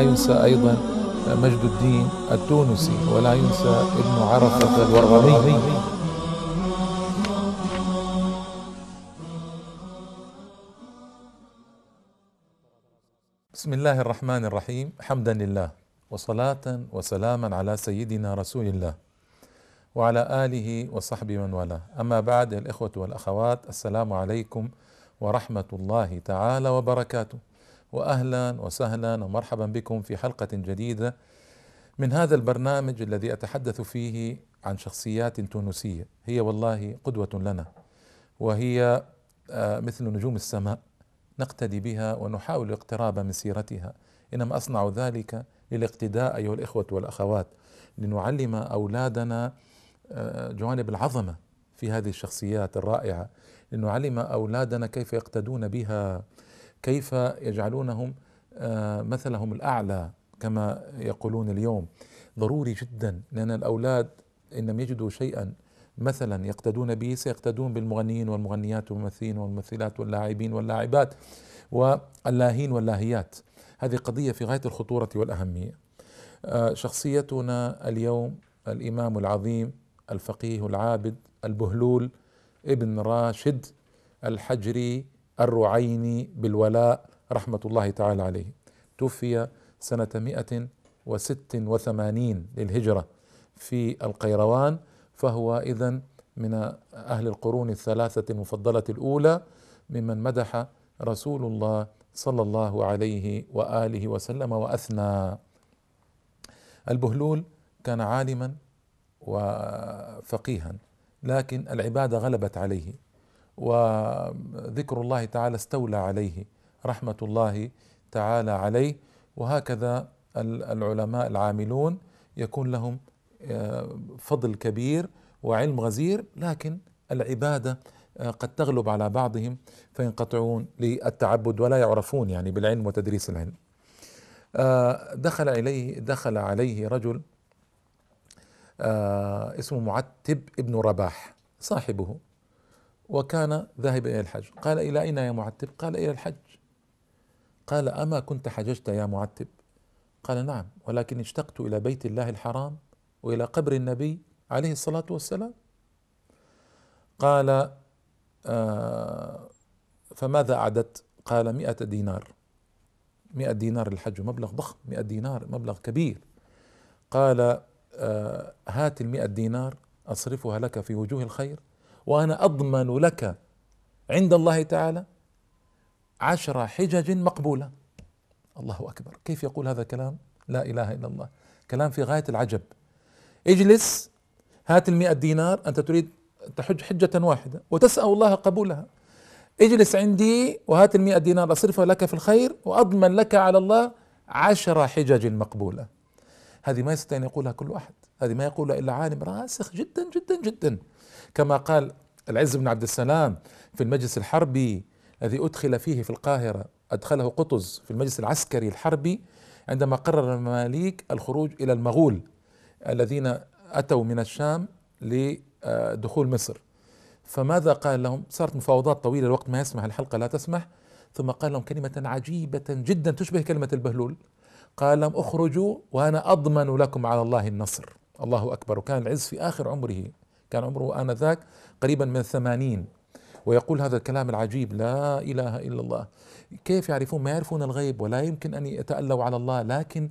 ينسى أيضا مجد الدين التونسي ولا ينسى ابن عرفة الورغمي بسم الله الرحمن الرحيم. حمدا لله وصلاة وسلاما على سيدنا رسول الله وعلى آله وصحبه من والاه. أما بعد الإخوة والأخوات السلام عليكم ورحمة الله تعالى وبركاته. وأهلا وسهلا ومرحبا بكم في حلقة جديدة من هذا البرنامج الذي أتحدث فيه عن شخصيات تونسية. هي والله قدوة لنا وهي مثل نجوم السماء نقتدي بها ونحاول الاقتراب من سيرتها إنما أصنع ذلك للاقتداء أيها الإخوة والأخوات لنعلم أولادنا جوانب العظمة في هذه الشخصيات الرائعة لنعلم أولادنا كيف يقتدون بها. كيف يجعلونهم مثلهم الأعلى كما يقولون اليوم. ضروري جدا لأن الأولاد إن لم يجدوا شيئا مثلا يقتدون به سيقتدون بالمغنيين والمغنيات والممثلين والممثلات واللاعبين واللاعبات واللاهين واللاهيات. هذه قضية في غاية الخطورة والأهمية. شخصيتنا اليوم الإمام العظيم الفقيه العابد البهلول ابن راشد الحجري الرعيني بالولاء رحمة الله تعالى عليه. توفي سنة 186 للهجرة في القيروان فهو إذا من أهل القرون الثلاثة المفضلة الأولى ممن مدح رسول الله صلى الله عليه وآله وسلم وأثنى. البهلول كان عالما وفقيها لكن العبادة غلبت عليه. وذكر الله تعالى استولى عليه رحمة الله تعالى عليه وهكذا العلماء العاملون يكون لهم فضل كبير وعلم غزير لكن العبادة قد تغلب على بعضهم فينقطعون للتعبد ولا يعرفون يعني بالعلم وتدريس العلم. دخل اليه دخل عليه رجل اسمه معتب ابن رباح صاحبه وكان ذاهبا إلى الحج. قال إلى أين يا معتب؟ قال إلى الحج. قال أما كنت حججت يا معتب؟ قال نعم ولكن اشتقت إلى بيت الله الحرام وإلى قبر النبي عليه الصلاة والسلام. قال آه فماذا أعددت؟ قال مئة دينار. مئة دينار الحج مبلغ ضخم مئة دينار مبلغ كبير. قال آه هات المئة دينار أصرفها لك في وجوه الخير. وأنا أضمن لك عند الله تعالى عشر حجج مقبولة. الله أكبر. كيف يقول هذا الكلام؟ لا إله إلا الله. كلام في غاية العجب. اجلس هات المئة دينار أنت تريد تحج حجة واحدة وتسأل الله قبولها. اجلس عندي وهات المئة دينار أصرفها لك في الخير وأضمن لك على الله عشر حجج مقبولة. هذه ما يستطيع أن يقولها كل أحد. هذه ما يقولها إلا عالم راسخ جدا جدا جدا. كما قال العز بن عبد السلام في المجلس الحربي الذي أدخل فيه في القاهرة أدخله قطز في المجلس العسكري الحربي عندما قرر المماليك الخروج إلى المغول الذين أتوا من الشام لدخول مصر. فماذا قال لهم؟ صارت مفاوضات طويلة الوقت ما يسمح الحلقة لا تسمح. ثم قال لهم كلمة عجيبة جدا تشبه كلمة البهلول. قال لهم اخرجوا وأنا أضمن لكم على الله النصر. الله أكبر. وكان العز في آخر عمره كان عمره آنذاك قريبا من الثمانين ويقول هذا الكلام العجيب لا إله إلا الله. كيف يعرفون؟ ما يعرفون الغيب ولا يمكن أن يتألوا على الله لكن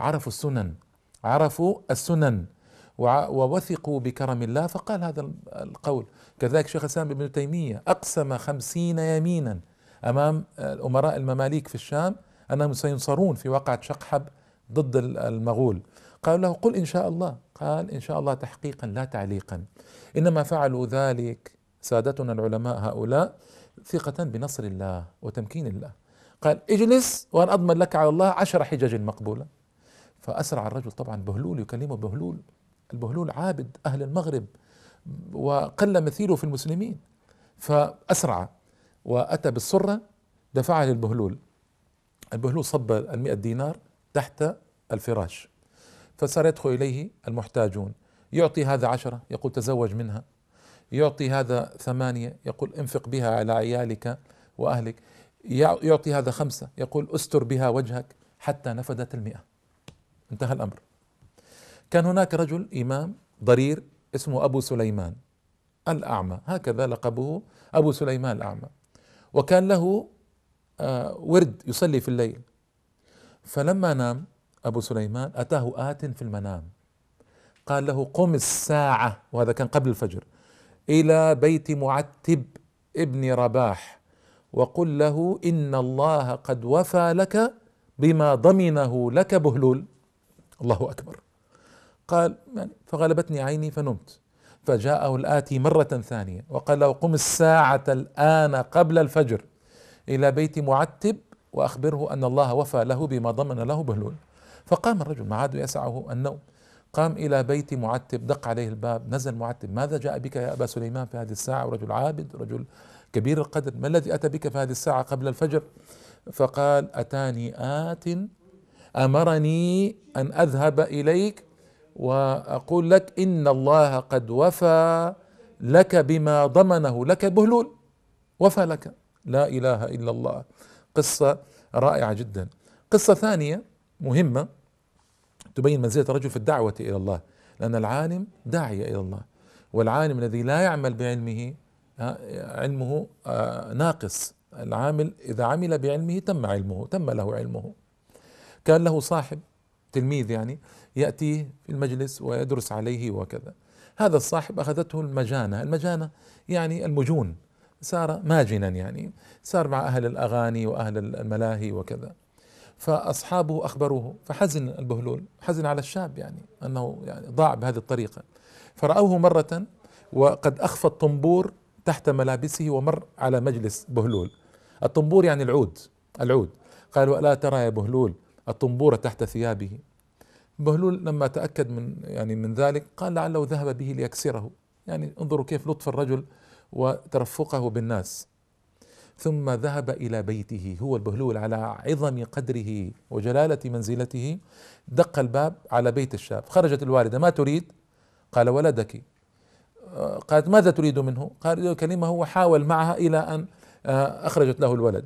عرفوا السنن. عرفوا السنن. ووثقوا بكرم الله فقال هذا القول. كذلك شيخ الإسلام ابن تيمية أقسم خمسين يمينا أمام أمراء المماليك في الشام أنهم سينصرون في وقعة شقحب ضد المغول. قالوا له قل إن شاء الله. قال إن شاء الله تحقيقا لا تعليقا. إنما فعلوا ذلك سادتنا العلماء هؤلاء ثقة بنصر الله وتمكين الله. قال اجلس وأنا أضمن لك على الله عشر حجج مقبولة. فأسرع الرجل طبعا بهلول يكلمه بهلول. البهلول عابد أهل المغرب وقل مثيله في المسلمين. فأسرع وأتى بالسرة دفعها للبهلول. البهلول صب المئة دينار تحت الفراش. فصار يدخل إليه المحتاجون. يعطي هذا عشرة يقول تزوج منها. يعطي هذا ثمانية يقول انفق بها على عيالك وأهلك. يعطي هذا خمسة يقول استر بها وجهك حتى نفدت المئة. انتهى الأمر. كان هناك رجل إمام ضرير اسمه أبو سليمان الأعمى. هكذا لقبه أبو سليمان الأعمى. وكان له آه، ورد يصلي في الليل. فلما نام أبو سليمان أتاه آت في المنام. قال له قم الساعة وهذا كان قبل الفجر إلى بيت معتب ابن رباح وقل له إن الله قد وفى لك بما ضمنه لك بهلول. الله أكبر. قال يعني فغلبتني عيني فنمت. فجاءه الآتي مرة ثانية وقال له قم الساعة الآن قبل الفجر إلى بيت معتب وأخبره أن الله وفى له بما ضمن له بهلول. فقام الرجل ما عاد يسعه النوم. قام إلى بيت معتب دق عليه الباب نزل معتب. ماذا جاء بك يا أبا سليمان في هذه الساعة؟ ورجل عابد رجل كبير القدر. ما الذي أتى بك في هذه الساعة قبل الفجر؟ فقال أتاني آت أمرني أن أذهب إليك وأقول لك إن الله قد وفى لك بما ضمنه لك بهلول. وفى لك. لا إله إلا الله. قصة رائعة جدا. قصة ثانية مهمة. تبين منزلة الرجل في الدعوة إلى الله. لأن العالم داعية إلى الله. والعالم الذي لا يعمل بعلمه علمه آه، ناقص. العامل إذا عمل بعلمه تم علمه تم له علمه. كان له صاحب تلميذ يعني يأتي في المجلس ويدرس عليه وكذا. هذا الصاحب أخذته المجانة. المجانة يعني المجون. صار ماجنا يعني. صار مع أهل الأغاني وأهل الملاهي وكذا. فأصحابه أخبروه فحزن البهلول حزن على الشاب يعني أنه يعني ضاع بهذه الطريقة. فرأوه مرة وقد أخفى الطنبور تحت ملابسه ومر على مجلس بهلول. الطنبور يعني العود العود. قالوا ألا ترى يا بهلول الطنبور تحت ثيابه. بهلول لما تأكد من يعني من ذلك قال لعله ذهب به ليكسره. يعني انظروا كيف لطف الرجل وترفقه بالناس. ثم ذهب إلى بيته. هو البهلول على عظم قدره وجلالة منزلته. دق الباب على بيت الشاب. خرجت الوالدة. ما تريد؟ قال ولدك. قالت ماذا تريد منه؟ قال كلمه وحاول معها إلى أن آه، أخرجت له الولد.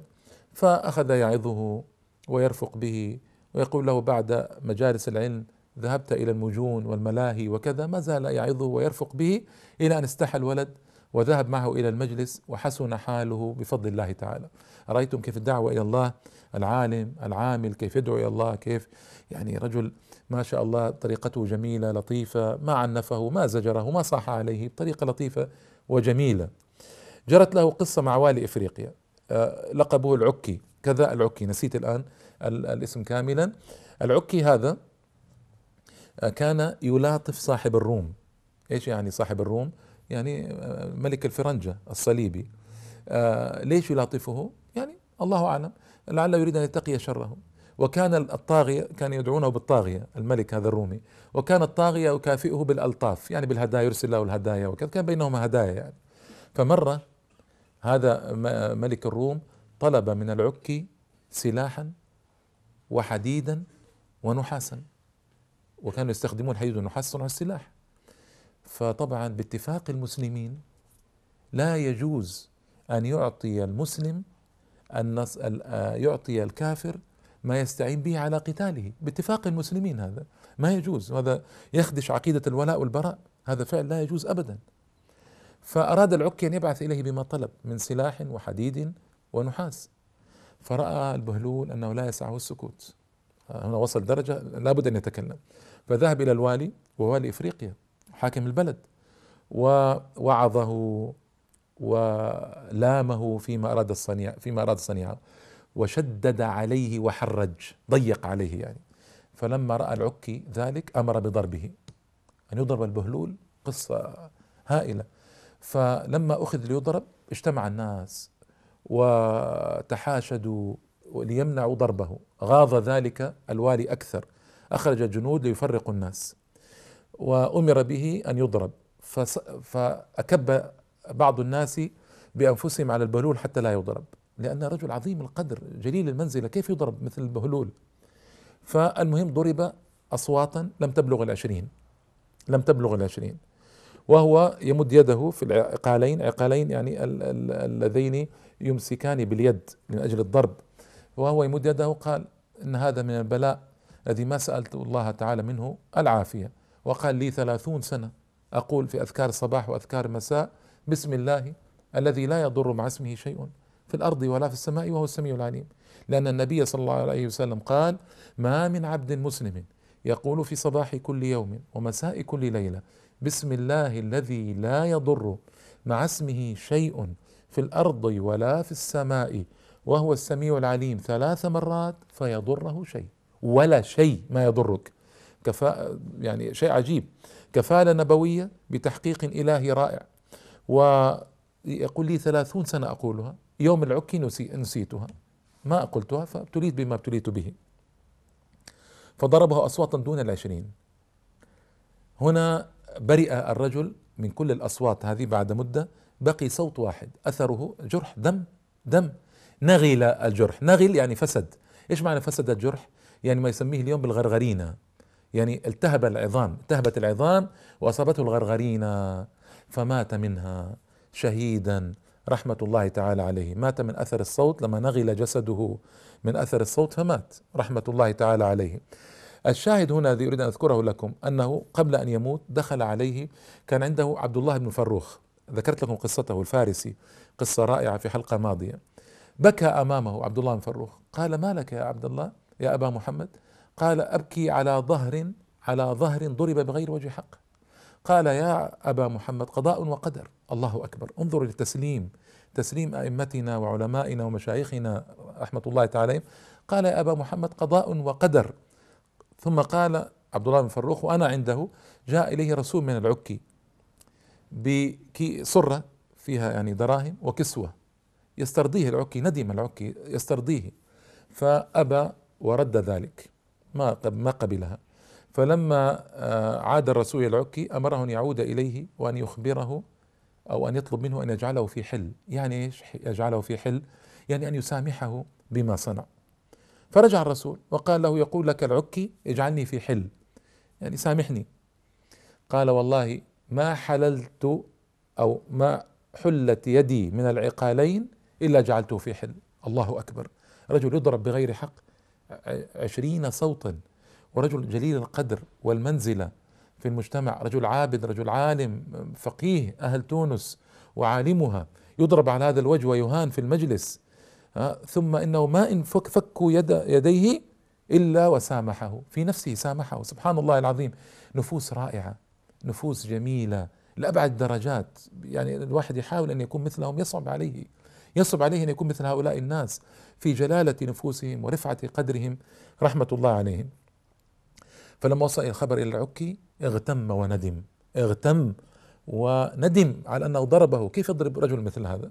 فأخذ يعظه ويرفق به ويقول له بعد مجالس العلم ذهبت إلى المجون والملاهي وكذا. ما زال يعظه ويرفق به إلى أن استحى الولد. وذهب معه إلى المجلس وحسن حاله بفضل الله تعالى. رايتم كيف الدعوة إلى الله؟ العالم العامل كيف يدعو إلى الله؟ كيف؟ يعني رجل ما شاء الله طريقته جميلة لطيفة ما عنفه ما زجره ما صاح عليه بطريقة لطيفة وجميلة. جرت له قصة مع والي إفريقيا. آه، لقبه العكي كذا العكي نسيت الآن الاسم كاملا. العكي هذا آه، كان يلاطف صاحب الروم. إيش يعني صاحب الروم؟ يعني آه، ملك الفرنجة الصليبي. آه، ليش يلاطفه؟ يعني الله أعلم. لعله يريد أن يتقي شره. وكان الطاغية كان يدعونه بالطاغية الملك هذا الرومي. وكان الطاغية يكافئه بالألطاف يعني بالهدايا يرسل له الهدايا وكذا كان بينهما هدايا يعني. فمرة هذا ملك الروم طلب من العكي سلاحا وحديدا ونحاسا. وكانوا يستخدمون حديد ونحاس صنع السلاح. فطبعا باتفاق المسلمين لا يجوز أن يعطي المسلم أن يعطي الكافر ما يستعين به على قتاله. باتفاق المسلمين هذا ما يجوز. هذا يخدش عقيدة الولاء والبراء. هذا فعل لا يجوز أبدا. فأراد العكي أن يبعث إليه بما طلب من سلاح وحديد ونحاس. فرأى البهلول أنه لا يسعه السكوت. هنا وصل درجة لابد أن يتكلم. فذهب إلى الوالي ووالي إفريقيا. حاكم البلد. ووعظه ولامه فيما أراد الصنيع فيما أراد صنيعه وشدد عليه وحرج ضيق عليه يعني. فلما رأى العكي ذلك أمر بضربه. أن يضرب البهلول قصة هائلة. فلما أخذ ليضرب اجتمع الناس وتحاشدوا ليمنعوا ضربه. غاض ذلك الوالي أكثر. أخرج جنود ليفرقوا الناس. وأمر به أن يضرب. فأكب بعض الناس بأنفسهم على البهلول حتى لا يضرب. لأن رجل عظيم القدر جليل المنزلة كيف يضرب مثل البهلول فالمهم ضرب أصواتا لم تبلغ العشرين. لم تبلغ العشرين. وهو يمد يده في العقالين عقالين يعني اللذين يمسكان باليد من أجل الضرب. وهو يمد يده قال إن هذا من البلاء الذي ما سألت الله تعالى منه العافية. وقال لي ثلاثون سنة. أقول في أذكار الصباح وأذكار المساء بسم الله الذي لا يضر مع اسمه شيء في الأرض ولا في السماء وهو السميع العليم. لأن النبي صلى الله عليه وسلم قال ما من عبد مسلم يقول في صباح كل يوم ومساء كل ليلة بسم الله الذي لا يضر مع اسمه شيء في الأرض ولا في السماء وهو السميع العليم ثلاث مرات فيضره شيء ولا شيء ما يضرك. كفاءة يعني شيء عجيب. كفالة نبوية بتحقيق إلهي رائع. ويقول لي ثلاثون سنة أقولها. يوم العكي نسيتها. ما قلتها فابتليت بما ابتليت به. فضربه أصواتا دون العشرين. هنا برئ الرجل من كل الأصوات هذه بعد مدة. بقي صوت واحد. أثره جرح دم دم. نغل الجرح. نغل يعني فسد. إيش معنى فسد الجرح؟ يعني ما يسميه اليوم بالغرغرينة يعني التهب العظام التهبت العظام وأصابته الغرغرينة فمات منها شهيدا رحمة الله تعالى عليه. مات من أثر الصوت لما نغل جسده من أثر الصوت فمات رحمة الله تعالى عليه. الشاهد هنا الذي أريد أن أذكره لكم أنه قبل أن يموت دخل عليه كان عنده عبد الله بن فروخ. ذكرت لكم قصته الفارسي قصة رائعة في حلقة ماضية. بكى أمامه عبد الله بن فروخ. قال ما لك يا عبد الله يا أبا محمد؟ قال أبكي على ظهر على ظهر ضرب بغير وجه حق. قال يا أبا محمد قضاء وقدر. الله أكبر. انظر للتسليم. تسليم أئمتنا وعلمائنا ومشايخنا رحمة الله تعالى. قال يا أبا محمد قضاء وقدر. ثم قال عبد الله بن فروخ وأنا عنده جاء إليه رسول من العكي بصرة فيها يعني دراهم وكسوة. يسترضيه العكي ندم العكي يسترضيه. فأبى ورد ذلك. ما ما قبلها. فلما آه، عاد الرسول العكي أمره أن يعود إليه وأن يخبره أو أن يطلب منه أن يجعله في حل، يعني إيش يجعله في حل؟ يعني أن يسامحه بما صنع. فرجع الرسول وقال له يقول لك العكي اجعلني في حل. يعني سامحني. قال والله ما حللت أو ما حلت يدي من العقالين إلا جعلته في حل. الله أكبر. رجل يضرب بغير حق. عشرين صوتا. ورجل جليل القدر والمنزلة في المجتمع رجل عابد رجل عالم فقيه أهل تونس وعالمها يضرب على هذا الوجه ويهان في المجلس. ثم إنه ما إن فك فكوا يد يديه إلا وسامحه. في نفسه سامحه. سبحان الله العظيم. نفوس رائعة. نفوس جميلة. لأبعد درجات. يعني الواحد يحاول أن يكون مثلهم يصعب عليه. يصعب عليه أن يكون مثل هؤلاء الناس في جلالة نفوسهم ورفعة قدرهم رحمة الله عليهم. فلما وصل الخبر إلى العكي اغتم وندم اغتم وندم على أنه ضربه. كيف يضرب رجل مثل هذا؟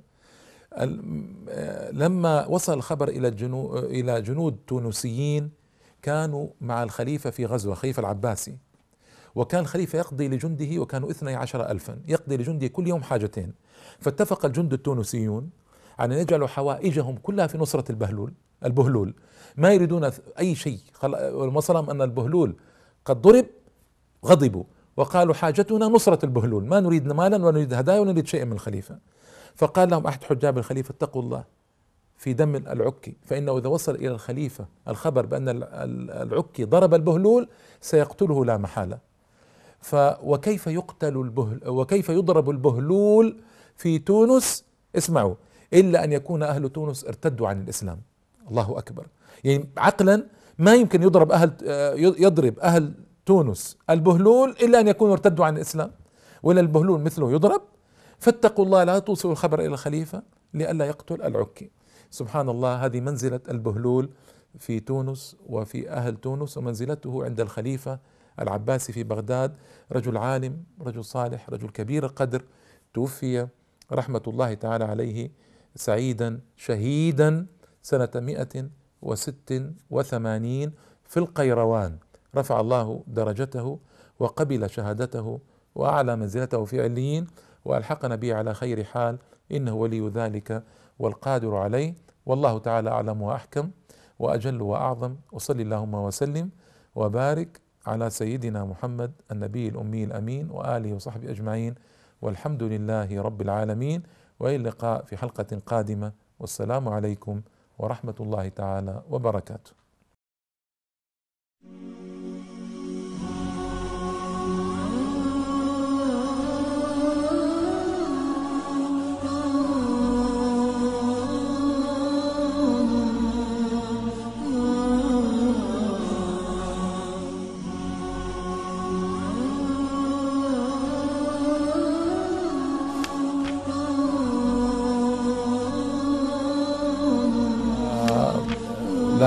لما وصل الخبر إلى الجنو إلى جنود تونسيين كانوا مع الخليفة في غزوة خليفة العباسي. وكان الخليفة يقضي لجنده وكانوا اثني عشر ألفا يقضي لجنده كل يوم حاجتين. فاتفق الجند التونسيون أن يجعلوا حوائجهم كلها في نصرة البهلول البهلول. ما يريدون أي شيء. والمصلم أن البهلول قد ضرب غضبوا. وقالوا حاجتنا نصرة البهلول. ما نريد مالا ولا نريد هدايا ولا نريد شيئا من الخليفة. فقال لهم أحد حجاب الخليفة اتقوا الله في دم العكي فإنه إذا وصل إلى الخليفة الخبر بأن العكي ضرب البهلول سيقتله لا محالة. ف وكيف يقتل البهل وكيف يضرب البهلول في تونس؟ اسمعوا. إلا أن يكون أهل تونس ارتدوا عن الإسلام. الله أكبر. يعني عقلا ما يمكن يضرب أهل يضرب أهل تونس البهلول إلا أن يكونوا ارتدوا عن الإسلام. ولا البهلول مثله يضرب. فاتقوا الله لا توصلوا الخبر إلى الخليفة لئلا يقتل العكي. سبحان الله هذه منزلة البهلول في تونس وفي أهل تونس ومنزلته عند الخليفة العباسي في بغداد. رجل عالم رجل صالح رجل كبير القدر توفي رحمة الله تعالى عليه سعيدا شهيدا سنة مئة وست وثمانين في القيروان. رفع الله درجته وقبل شهادته وأعلى منزلته في عليين وألحقنا به على خير حال إنه ولي ذلك والقادر عليه. والله تعالى أعلم وأحكم وأجل وأعظم. وصل اللهم وسلم وبارك على سيدنا محمد النبي الأمي الأمين وآله وصحبه أجمعين. والحمد لله رب العالمين. وإلى اللقاء في حلقة قادمة. والسلام عليكم ورحمة الله تعالى وبركاته.